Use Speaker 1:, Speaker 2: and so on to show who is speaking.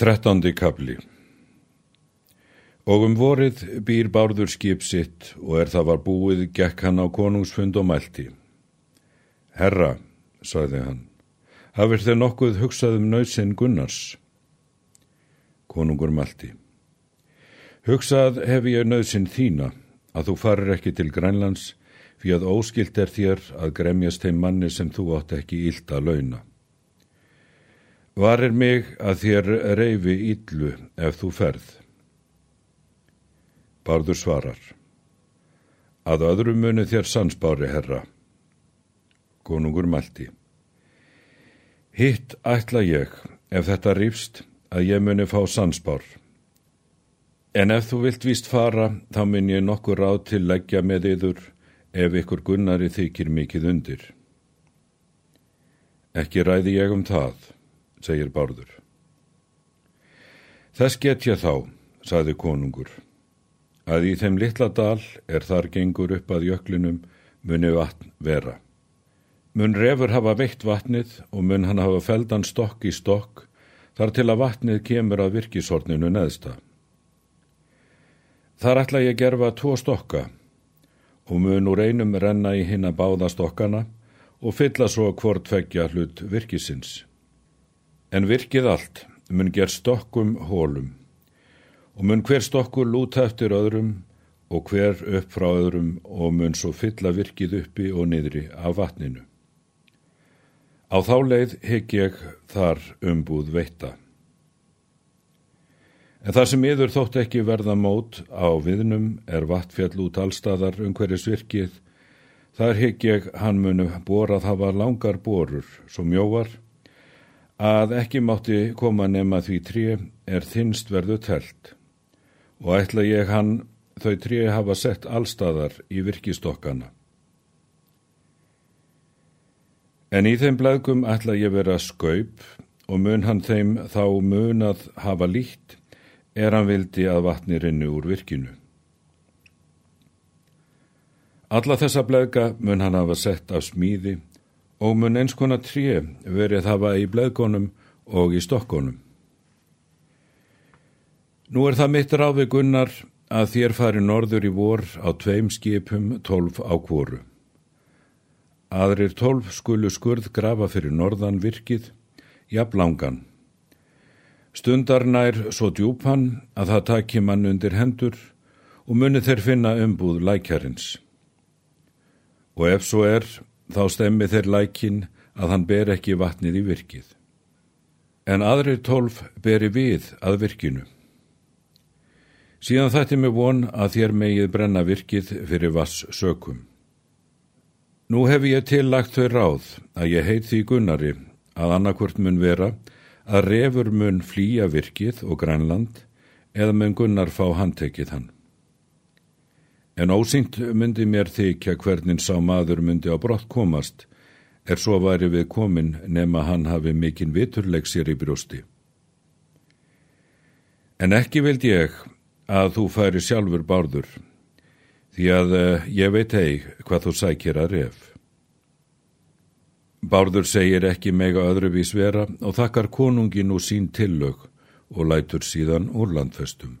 Speaker 1: Þrettándi kabli Og um vorið býr bárður skip sitt og er það var búið gekk hann á konungsfund og mælti. Herra, sagði hann, hafið þeir nokkuð hugsað um nöysinn Gunnars? Konungur mælti. Hugsað hef ég nöysinn þína að þú farir ekki til Grænlands fyrir að óskilt er þér að gremjast þeim manni sem þú átt ekki ílt að launa. Varir mig að þér reyfi íllu ef þú ferð? Bárður svarar. Að öðru muni þér sansbári, herra. Konungur mælti. Hitt ætla ég, ef þetta rýfst, að ég muni fá sansbár. En ef þú vilt víst fara, þá mun ég nokkur ráð til leggja með yður ef ykkur gunnari þykir mikið undir. Ekki ræði ég um það segir Bárður. Þess get ég þá, saði konungur, að í þeim litla dal er þar gengur upp að jöklinum muni vatn vera. Mun refur hafa veitt vatnið og mun hann hafa feldan stokk í stokk þar til að vatnið kemur að virkisorninu neðsta. Þar ætla ég gerfa tvo stokka og mun úr einum renna í hinn að báða stokkana og fylla svo hvort feggja hlut virkisins. En virkið allt mun ger stokkum hólum og mun hver stokkur lúta eftir öðrum og hver upp frá öðrum og mun svo fylla virkið uppi og niðri af vatninu. Á þá leið hegg ég þar umbúð veita. En það sem yður þótt ekki verða mót á viðnum er vatfjall út allstaðar um hverjus virkið, þar hegg ég hann munu borað hafa langar borur, svo mjóvar, að ekki mátti koma nema því trí er þinst verðu telt og ætla ég hann þau trí hafa sett allstaðar í virkistokkana. En í þeim blæðgum ætla ég vera skaup og mun hann þeim þá mun að hafa líkt er hann vildi að vatni rinnu úr virkinu. Alla þessa blæðga mun hann hafa sett af smíði og mun eins konar tré verið hafa í bleðgónum og í stokkonum. Nú er það mitt ráfi gunnar að þér fari norður í vor á tveim skipum tólf á kvoru. Aðrir tólf skulu skurð grafa fyrir norðan virkið, jafnlangan. Stundarnær svo djúpan að það taki mann undir hendur og muni þeir finna umbúð lækjarins. Og ef svo er, þá stemmi þeir lækin að hann ber ekki vatnið í virkið. En aðrir tólf beri við að virkinu. Síðan þætti mig von að þér megið brenna virkið fyrir vass sökum. Nú hef ég tillagt þau ráð að ég heit því Gunnari að annarkvört mun vera að refur mun flýja virkið og grænland eða mun Gunnar fá handtekið hann. En ósýnt myndi mér þykja hvernig sá maður myndi á brott komast, er svo væri við komin nema hann hafi mikinn viturleik sér í brjósti. En ekki vild ég að þú færi sjálfur bárður, því að uh, ég veit eig hvað þú sækir að ref. Bárður segir ekki mega öðruvís vera og þakkar konungin úr sín tillög og lætur síðan úr landfestum.